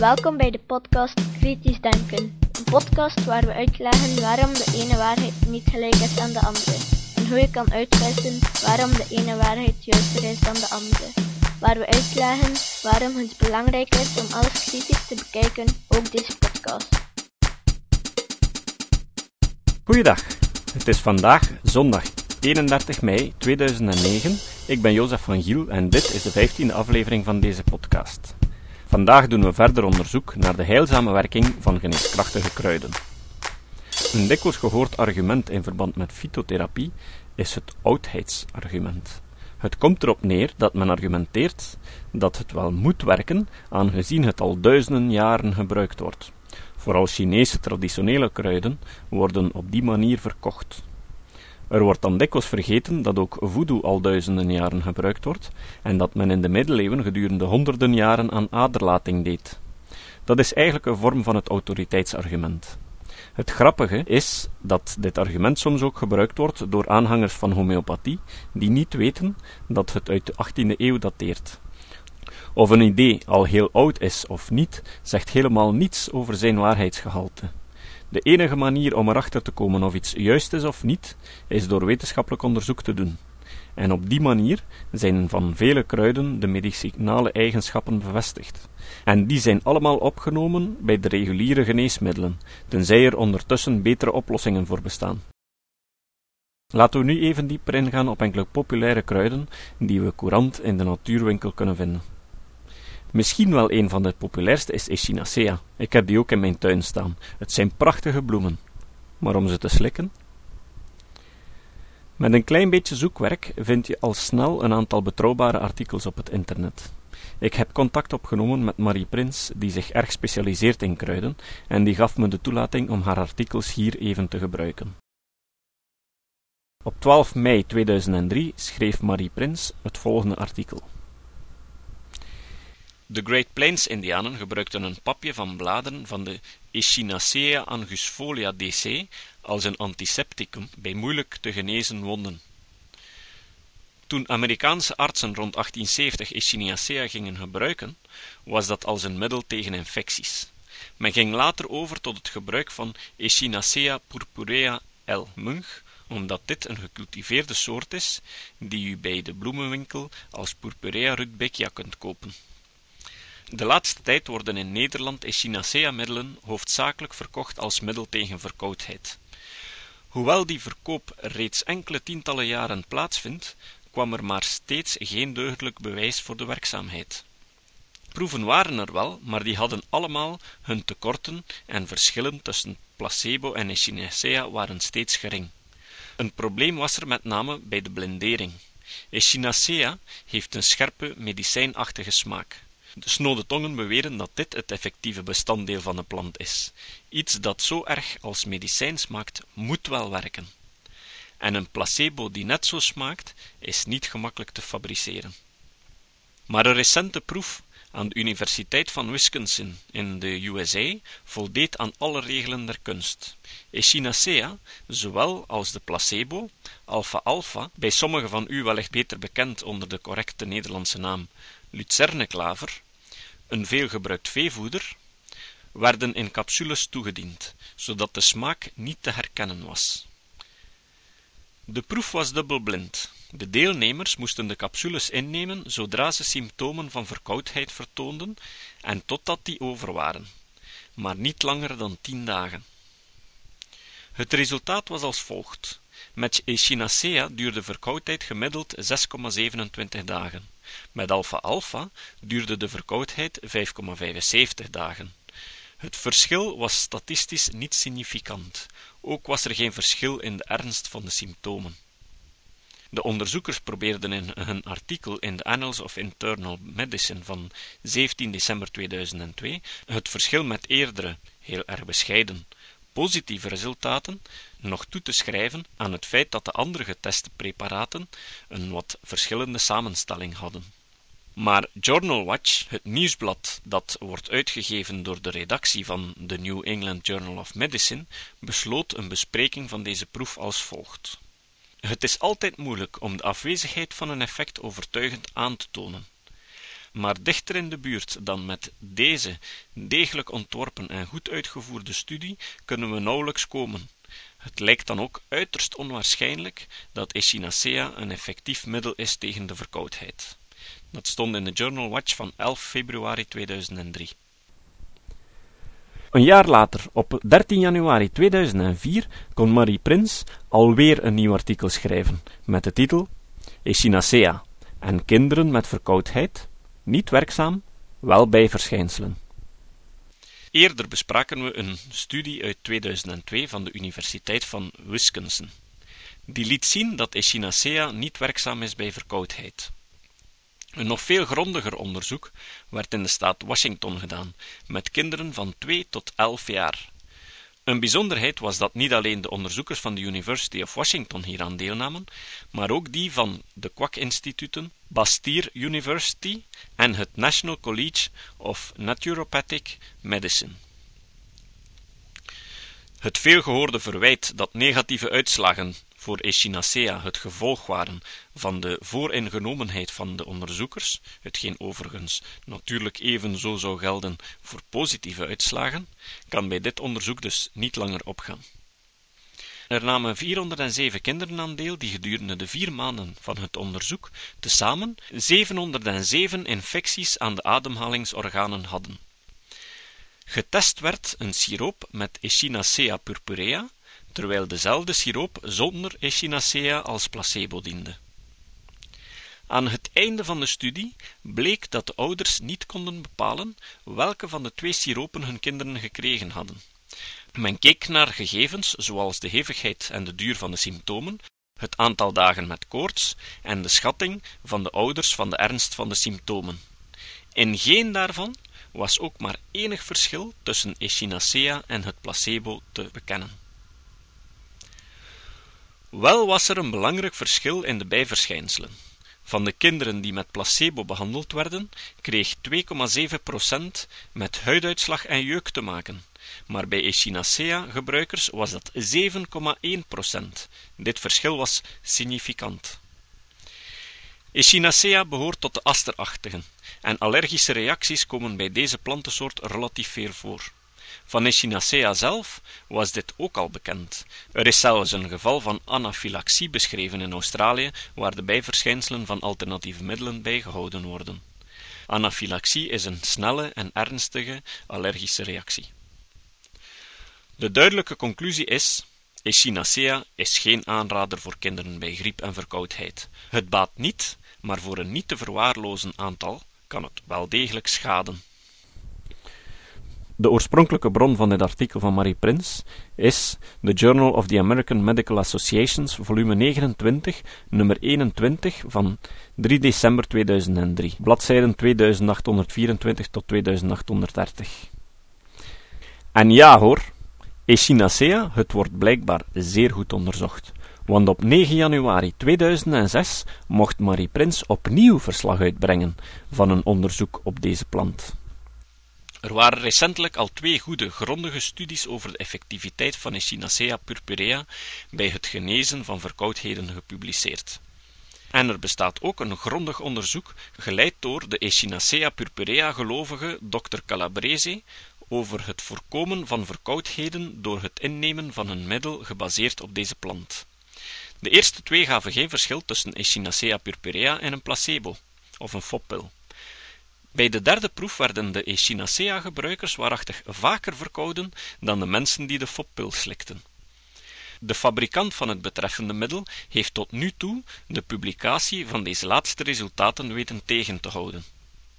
Welkom bij de podcast Kritisch Denken. Een podcast waar we uitleggen waarom de ene waarheid niet gelijk is aan de andere. En hoe je kan uitwissen waarom de ene waarheid juister is dan de andere. Waar we uitleggen waarom het belangrijk is om alles kritisch te bekijken, ook deze podcast. Goeiedag, het is vandaag zondag 31 mei 2009. Ik ben Jozef van Giel en dit is de 15e aflevering van deze podcast. Vandaag doen we verder onderzoek naar de heilzame werking van geneeskrachtige kruiden. Een dikwijls gehoord argument in verband met fytotherapie is het oudheidsargument. Het komt erop neer dat men argumenteert dat het wel moet werken, aangezien het al duizenden jaren gebruikt wordt. Vooral Chinese traditionele kruiden worden op die manier verkocht. Er wordt dan dikwijls vergeten dat ook voodoo al duizenden jaren gebruikt wordt en dat men in de middeleeuwen gedurende honderden jaren aan aderlating deed. Dat is eigenlijk een vorm van het autoriteitsargument. Het grappige is dat dit argument soms ook gebruikt wordt door aanhangers van homeopathie die niet weten dat het uit de 18e eeuw dateert. Of een idee al heel oud is of niet, zegt helemaal niets over zijn waarheidsgehalte. De enige manier om erachter te komen of iets juist is of niet, is door wetenschappelijk onderzoek te doen. En op die manier zijn van vele kruiden de medicinale eigenschappen bevestigd. En die zijn allemaal opgenomen bij de reguliere geneesmiddelen, tenzij er ondertussen betere oplossingen voor bestaan. Laten we nu even dieper ingaan op enkele populaire kruiden die we courant in de natuurwinkel kunnen vinden. Misschien wel een van de populairste is Echinacea. Ik heb die ook in mijn tuin staan. Het zijn prachtige bloemen. Maar om ze te slikken? Met een klein beetje zoekwerk vind je al snel een aantal betrouwbare artikels op het internet. Ik heb contact opgenomen met Marie Prins, die zich erg specialiseert in kruiden, en die gaf me de toelating om haar artikels hier even te gebruiken. Op 12 mei 2003 schreef Marie Prins het volgende artikel. De Great Plains-indianen gebruikten een papje van bladeren van de Echinacea angusfolia dc als een antisepticum bij moeilijk te genezen wonden. Toen Amerikaanse artsen rond 1870 Echinacea gingen gebruiken, was dat als een middel tegen infecties. Men ging later over tot het gebruik van Echinacea purpurea L. Munch, omdat dit een gecultiveerde soort is, die u bij de bloemenwinkel als Purpurea rudbeckia kunt kopen. De laatste tijd worden in Nederland Echinacea-middelen hoofdzakelijk verkocht als middel tegen verkoudheid. Hoewel die verkoop reeds enkele tientallen jaren plaatsvindt, kwam er maar steeds geen deugdelijk bewijs voor de werkzaamheid. Proeven waren er wel, maar die hadden allemaal hun tekorten en verschillen tussen placebo en Echinacea waren steeds gering. Een probleem was er met name bij de blendering. Echinacea heeft een scherpe, medicijnachtige smaak. De snode tongen beweren dat dit het effectieve bestanddeel van de plant is. Iets dat zo erg als medicijn smaakt, moet wel werken. En een placebo die net zo smaakt, is niet gemakkelijk te fabriceren. Maar een recente proef aan de Universiteit van Wisconsin in de USA voldeed aan alle regelen der kunst. Echinacea, zowel als de placebo, alpha-alpha, bij sommigen van u wellicht beter bekend onder de correcte Nederlandse naam lucerneklaver, een veelgebruikt veevoeder, werden in capsules toegediend, zodat de smaak niet te herkennen was. De proef was dubbelblind. De deelnemers moesten de capsules innemen zodra ze symptomen van verkoudheid vertoonden en totdat die over waren, maar niet langer dan tien dagen. Het resultaat was als volgt. Met Echinacea duurde verkoudheid gemiddeld 6,27 dagen. Met alpha-alpha duurde de verkoudheid 5,75 dagen. Het verschil was statistisch niet significant. Ook was er geen verschil in de ernst van de symptomen. De onderzoekers probeerden in hun artikel in de Annals of Internal Medicine van 17 december 2002 het verschil met eerdere, heel erg bescheiden, positieve resultaten nog toe te schrijven aan het feit dat de andere geteste preparaten een wat verschillende samenstelling hadden. Maar Journal Watch, het nieuwsblad dat wordt uitgegeven door de redactie van de New England Journal of Medicine, besloot een bespreking van deze proef als volgt. Het is altijd moeilijk om de afwezigheid van een effect overtuigend aan te tonen. Maar dichter in de buurt dan met deze degelijk ontworpen en goed uitgevoerde studie kunnen we nauwelijks komen. Het lijkt dan ook uiterst onwaarschijnlijk dat Echinacea een effectief middel is tegen de verkoudheid. Dat stond in de Journal Watch van 11 februari 2003. Een jaar later, op 13 januari 2004, kon Marie Prins alweer een nieuw artikel schrijven, met de titel Echinacea en kinderen met verkoudheid, niet werkzaam, wel bijverschijnselen. Eerder bespraken we een studie uit 2002 van de Universiteit van Wisconsin. Die liet zien dat Echinacea niet werkzaam is bij verkoudheid. Een nog veel grondiger onderzoek werd in de staat Washington gedaan, met kinderen van 2 tot 11 jaar. Een bijzonderheid was dat niet alleen de onderzoekers van de University of Washington hieraan deelnamen, maar ook die van de Kwak-instituten, Bastyr University en het National College of Naturopathic Medicine. Het veelgehoorde verwijt dat negatieve uitslagen voor Echinacea het gevolg waren van de vooringenomenheid van de onderzoekers, hetgeen overigens natuurlijk evenzo zou gelden voor positieve uitslagen, kan bij dit onderzoek dus niet langer opgaan. Er namen 407 kinderen aan deel die gedurende de vier maanden van het onderzoek tezamen 707 infecties aan de ademhalingsorganen hadden. Getest werd een siroop met Echinacea purpurea, terwijl dezelfde siroop zonder Echinacea als placebo diende. Aan het einde van de studie bleek dat de ouders niet konden bepalen welke van de twee siropen hun kinderen gekregen hadden. Men keek naar gegevens zoals de hevigheid en de duur van de symptomen, het aantal dagen met koorts en de schatting van de ouders van de ernst van de symptomen. In geen daarvan was ook maar enig verschil tussen Echinacea en het placebo te bekennen. Wel was er een belangrijk verschil in de bijverschijnselen. Van de kinderen die met placebo behandeld werden, kreeg 2,7% met huiduitslag en jeuk te maken, maar bij Echinacea-gebruikers was dat 7,1%. Dit verschil was significant. Echinacea behoort tot de asterachtigen, en allergische reacties komen bij deze plantensoort relatief veel voor. Van Echinacea zelf was dit ook al bekend. Er is zelfs een geval van anafylaxie beschreven in Australië, waar de bijverschijnselen van alternatieve middelen bijgehouden worden. Anafylaxie is een snelle en ernstige allergische reactie. De duidelijke conclusie is: Echinacea is geen aanrader voor kinderen bij griep en verkoudheid. Het baat niet, maar voor een niet te verwaarlozen aantal kan het wel degelijk schaden. De oorspronkelijke bron van dit artikel van Marie Prins is The Journal of the American Medical Associations, volume 29, nummer 21 van 3 december 2003, bladzijden 2824 tot 2830. En ja hoor, Echinacea, het wordt blijkbaar zeer goed onderzocht, want op 9 januari 2006 mocht Marie Prins opnieuw verslag uitbrengen van een onderzoek op deze plant. Er waren recentelijk al twee goede, grondige studies over de effectiviteit van Echinacea purpurea bij het genezen van verkoudheden gepubliceerd. En er bestaat ook een grondig onderzoek, geleid door de Echinacea purpurea-gelovige Dr. Calabrese, over het voorkomen van verkoudheden door het innemen van een middel gebaseerd op deze plant. De eerste twee gaven geen verschil tussen Echinacea purpurea en een placebo, of een foppil. Bij de derde proef werden de Echinacea-gebruikers waarachtig vaker verkouden dan de mensen die de foppil slikten. De fabrikant van het betreffende middel heeft tot nu toe de publicatie van deze laatste resultaten weten tegen te houden.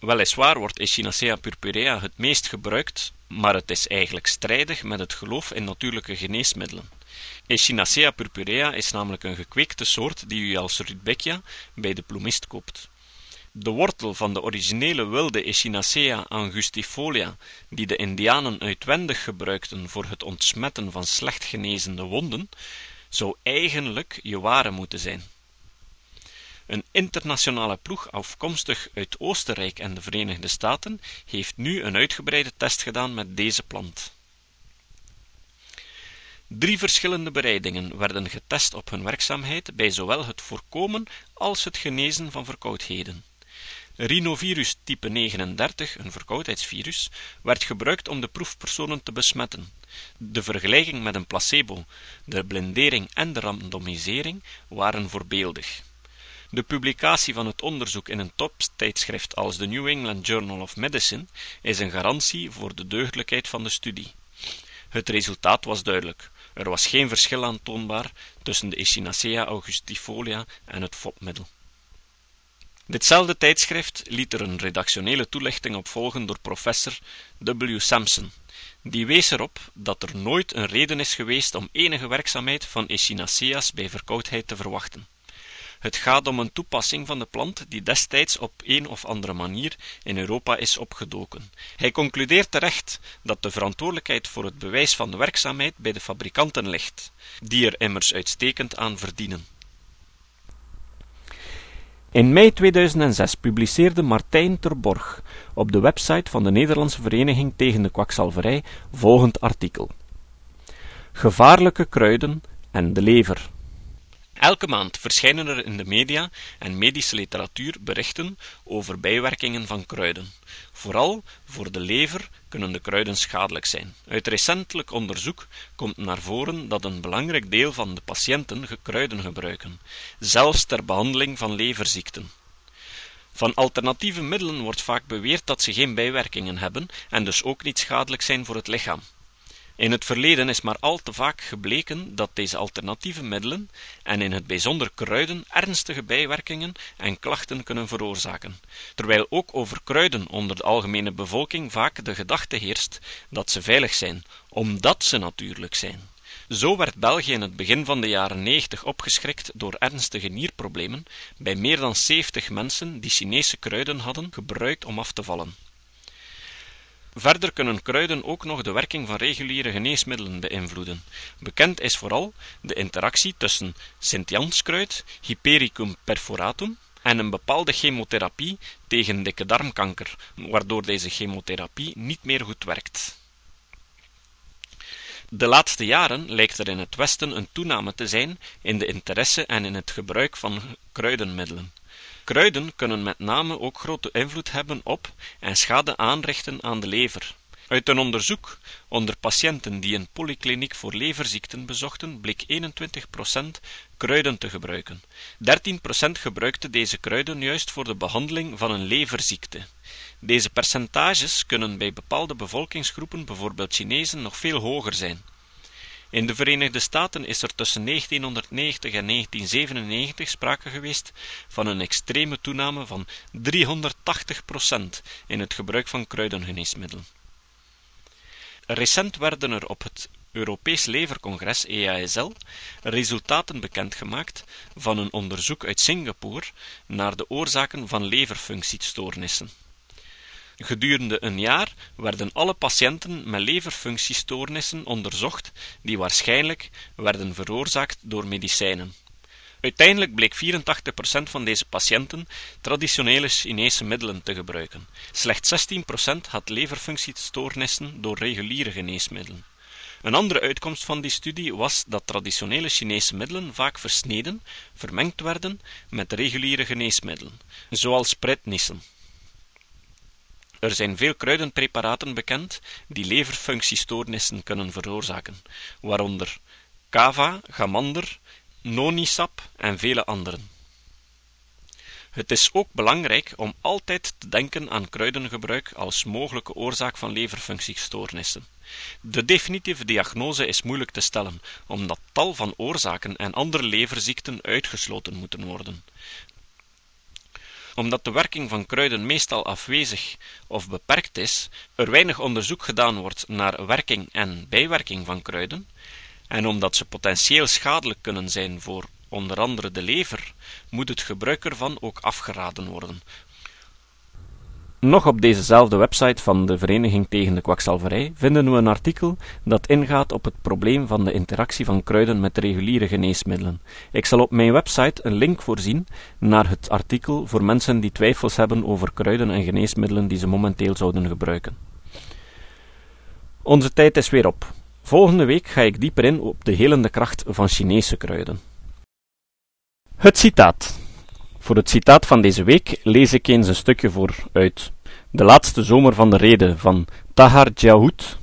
Weliswaar wordt Echinacea purpurea het meest gebruikt, maar het is eigenlijk strijdig met het geloof in natuurlijke geneesmiddelen. Echinacea purpurea is namelijk een gekweekte soort die u als rudbeckia bij de bloemist koopt. De wortel van de originele wilde Echinacea angustifolia, die de indianen uitwendig gebruikten voor het ontsmetten van slecht genezende wonden, zou eigenlijk je ware moeten zijn. Een internationale ploeg afkomstig uit Oostenrijk en de Verenigde Staten heeft nu een uitgebreide test gedaan met deze plant. Drie verschillende bereidingen werden getest op hun werkzaamheid bij zowel het voorkomen als het genezen van verkoudheden. Rhinovirus type 39, een verkoudheidsvirus, werd gebruikt om de proefpersonen te besmetten. De vergelijking met een placebo, de blindering en de randomisering waren voorbeeldig. De publicatie van het onderzoek in een toptijdschrift als de New England Journal of Medicine is een garantie voor de deugdelijkheid van de studie. Het resultaat was duidelijk. Er was geen verschil aantoonbaar tussen de Echinacea augustifolia en het fopmiddel. Ditzelfde tijdschrift liet er een redactionele toelichting op volgen door professor W. Sampson. Die wees erop dat er nooit een reden is geweest om enige werkzaamheid van Echinacea's bij verkoudheid te verwachten. Het gaat om een toepassing van de plant die destijds op een of andere manier in Europa is opgedoken. Hij concludeert terecht dat de verantwoordelijkheid voor het bewijs van de werkzaamheid bij de fabrikanten ligt, die er immers uitstekend aan verdienen. In mei 2006 publiceerde Martijn Terborg op de website van de Nederlandse Vereniging tegen de Kwakzalverij volgend artikel. Gevaarlijke kruiden en de lever. Elke maand verschijnen er in de media en medische literatuur berichten over bijwerkingen van kruiden. Vooral voor de lever kunnen de kruiden schadelijk zijn. Uit recentelijk onderzoek komt naar voren dat een belangrijk deel van de patiënten kruiden gebruiken, zelfs ter behandeling van leverziekten. Van alternatieve middelen wordt vaak beweerd dat ze geen bijwerkingen hebben en dus ook niet schadelijk zijn voor het lichaam. In het verleden is maar al te vaak gebleken dat deze alternatieve middelen, en in het bijzonder kruiden, ernstige bijwerkingen en klachten kunnen veroorzaken, terwijl ook over kruiden onder de algemene bevolking vaak de gedachte heerst dat ze veilig zijn, omdat ze natuurlijk zijn. Zo werd België in het begin van de jaren 90 opgeschrikt door ernstige nierproblemen bij meer dan 70 mensen die Chinese kruiden hadden gebruikt om af te vallen. Verder kunnen kruiden ook nog de werking van reguliere geneesmiddelen beïnvloeden. Bekend is vooral de interactie tussen Sint-Janskruid, Hypericum perforatum, en een bepaalde chemotherapie tegen dikke darmkanker, waardoor deze chemotherapie niet meer goed werkt. De laatste jaren lijkt er in het Westen een toename te zijn in de interesse en in het gebruik van kruidenmiddelen. Kruiden kunnen met name ook grote invloed hebben op en schade aanrichten aan de lever. Uit een onderzoek onder patiënten die een polykliniek voor leverziekten bezochten, bleek 21% kruiden te gebruiken. 13% gebruikte deze kruiden juist voor de behandeling van een leverziekte. Deze percentages kunnen bij bepaalde bevolkingsgroepen, bijvoorbeeld Chinezen, nog veel hoger zijn. In de Verenigde Staten is er tussen 1990 en 1997 sprake geweest van een extreme toename van 380% in het gebruik van kruidengeneesmiddelen. Recent werden er op het Europees Levercongres EASL resultaten bekendgemaakt van een onderzoek uit Singapore naar de oorzaken van leverfunctiestoornissen. Gedurende een jaar werden alle patiënten met leverfunctiestoornissen onderzocht die waarschijnlijk werden veroorzaakt door medicijnen. Uiteindelijk bleek 84% van deze patiënten traditionele Chinese middelen te gebruiken. Slechts 16% had leverfunctiestoornissen door reguliere geneesmiddelen. Een andere uitkomst van die studie was dat traditionele Chinese middelen vaak versneden, vermengd werden met reguliere geneesmiddelen, zoals prednissen. Er zijn veel kruidenpreparaten bekend die leverfunctiestoornissen kunnen veroorzaken, waaronder kava, gamander, nonisap en vele anderen. Het is ook belangrijk om altijd te denken aan kruidengebruik als mogelijke oorzaak van leverfunctiestoornissen. De definitieve diagnose is moeilijk te stellen, omdat tal van oorzaken en andere leverziekten uitgesloten moeten worden omdat de werking van kruiden meestal afwezig of beperkt is, er weinig onderzoek gedaan wordt naar werking en bijwerking van kruiden, en omdat ze potentieel schadelijk kunnen zijn voor onder andere de lever, moet het gebruik ervan ook afgeraden worden, nog op dezezelfde website van de Vereniging tegen de Kwakzalverij vinden we een artikel dat ingaat op het probleem van de interactie van kruiden met reguliere geneesmiddelen. Ik zal op mijn website een link voorzien naar het artikel voor mensen die twijfels hebben over kruiden en geneesmiddelen die ze momenteel zouden gebruiken. Onze tijd is weer op. Volgende week ga ik dieper in op de helende kracht van Chinese kruiden. Het citaat. Voor het citaat van deze week lees ik eens een stukje voor uit. De laatste zomer van de reden van Tahar Djahoud.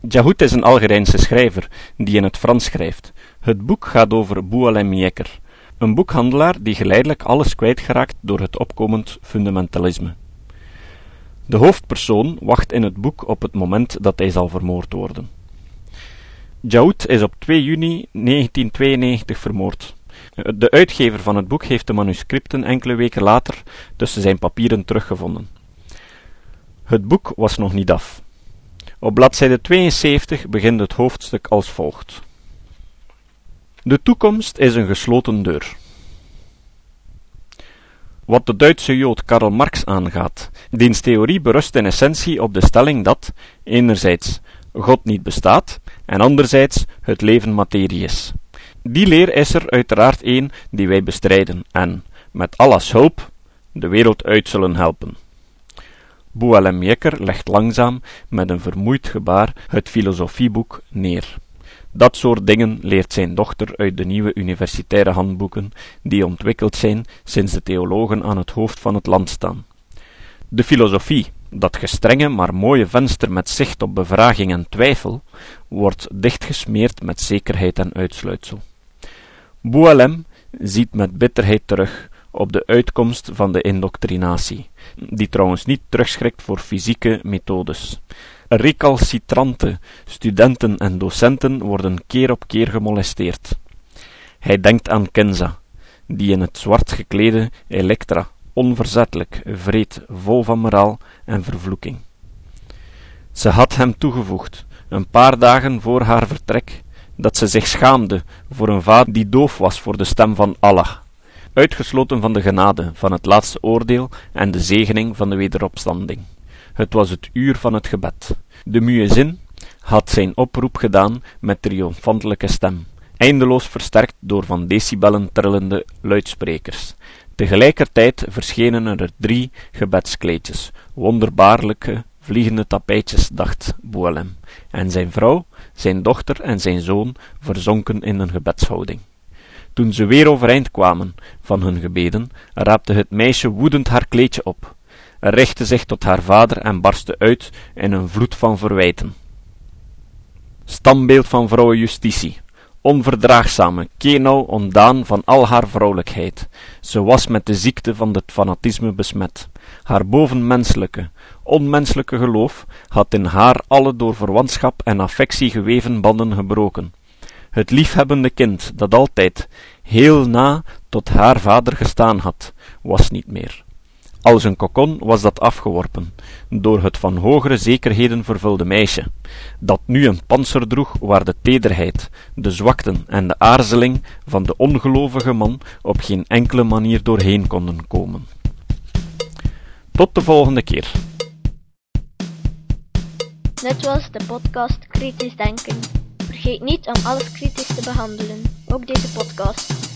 Djahoud is een Algerijnse schrijver die in het Frans schrijft. Het boek gaat over Boualem Yekker, een boekhandelaar die geleidelijk alles kwijtgeraakt door het opkomend fundamentalisme. De hoofdpersoon wacht in het boek op het moment dat hij zal vermoord worden. Djahoud is op 2 juni 1992 vermoord. De uitgever van het boek heeft de manuscripten enkele weken later tussen zijn papieren teruggevonden. Het boek was nog niet af. Op bladzijde 72 begint het hoofdstuk als volgt. De toekomst is een gesloten deur. Wat de Duitse Jood Karl Marx aangaat, diens theorie berust in essentie op de stelling dat, enerzijds, God niet bestaat, en anderzijds, het leven materie is. Die leer is er uiteraard een die wij bestrijden en, met Allahs hulp, de wereld uit zullen helpen. Boualem Jekker legt langzaam, met een vermoeid gebaar, het filosofieboek neer. Dat soort dingen leert zijn dochter uit de nieuwe universitaire handboeken, die ontwikkeld zijn sinds de theologen aan het hoofd van het land staan. De filosofie, dat gestrenge maar mooie venster met zicht op bevraging en twijfel, wordt dichtgesmeerd met zekerheid en uitsluitsel. Boualem ziet met bitterheid terug op de uitkomst van de indoctrinatie, die trouwens niet terugschrikt voor fysieke methodes. Recalcitrante studenten en docenten worden keer op keer gemolesteerd. Hij denkt aan Kenza, die in het zwart geklede Elektra, onverzettelijk, vreed, vol van moraal en vervloeking. Ze had hem toegevoegd, een paar dagen voor haar vertrek, dat ze zich schaamde voor een vader die doof was voor de stem van Allah, uitgesloten van de genade van het laatste oordeel en de zegening van de wederopstanding. Het was het uur van het gebed. De muezzin had zijn oproep gedaan met triomfantelijke stem, eindeloos versterkt door van decibellen trillende luidsprekers. Tegelijkertijd verschenen er drie gebedskleedjes, wonderbaarlijke vliegende tapijtjes, dacht Boelem, en zijn vrouw, zijn dochter en zijn zoon verzonken in een gebedshouding. Toen ze weer overeind kwamen van hun gebeden, raapte het meisje woedend haar kleedje op, richtte zich tot haar vader en barstte uit in een vloed van verwijten. Stambeeld van vrouwen justitie, onverdraagzame, kenau ontdaan van al haar vrouwelijkheid. Ze was met de ziekte van het fanatisme besmet. Haar bovenmenselijke, onmenselijke geloof had in haar alle door verwantschap en affectie geweven banden gebroken. Het liefhebbende kind, dat altijd heel na tot haar vader gestaan had, was niet meer. Als een kokon was dat afgeworpen, door het van hogere zekerheden vervulde meisje, dat nu een pantser droeg waar de tederheid, de zwakten en de aarzeling van de ongelovige man op geen enkele manier doorheen konden komen. Tot de volgende keer. Dit was de podcast Kritisch Denken. Vergeet niet om alles kritisch te behandelen, ook deze podcast.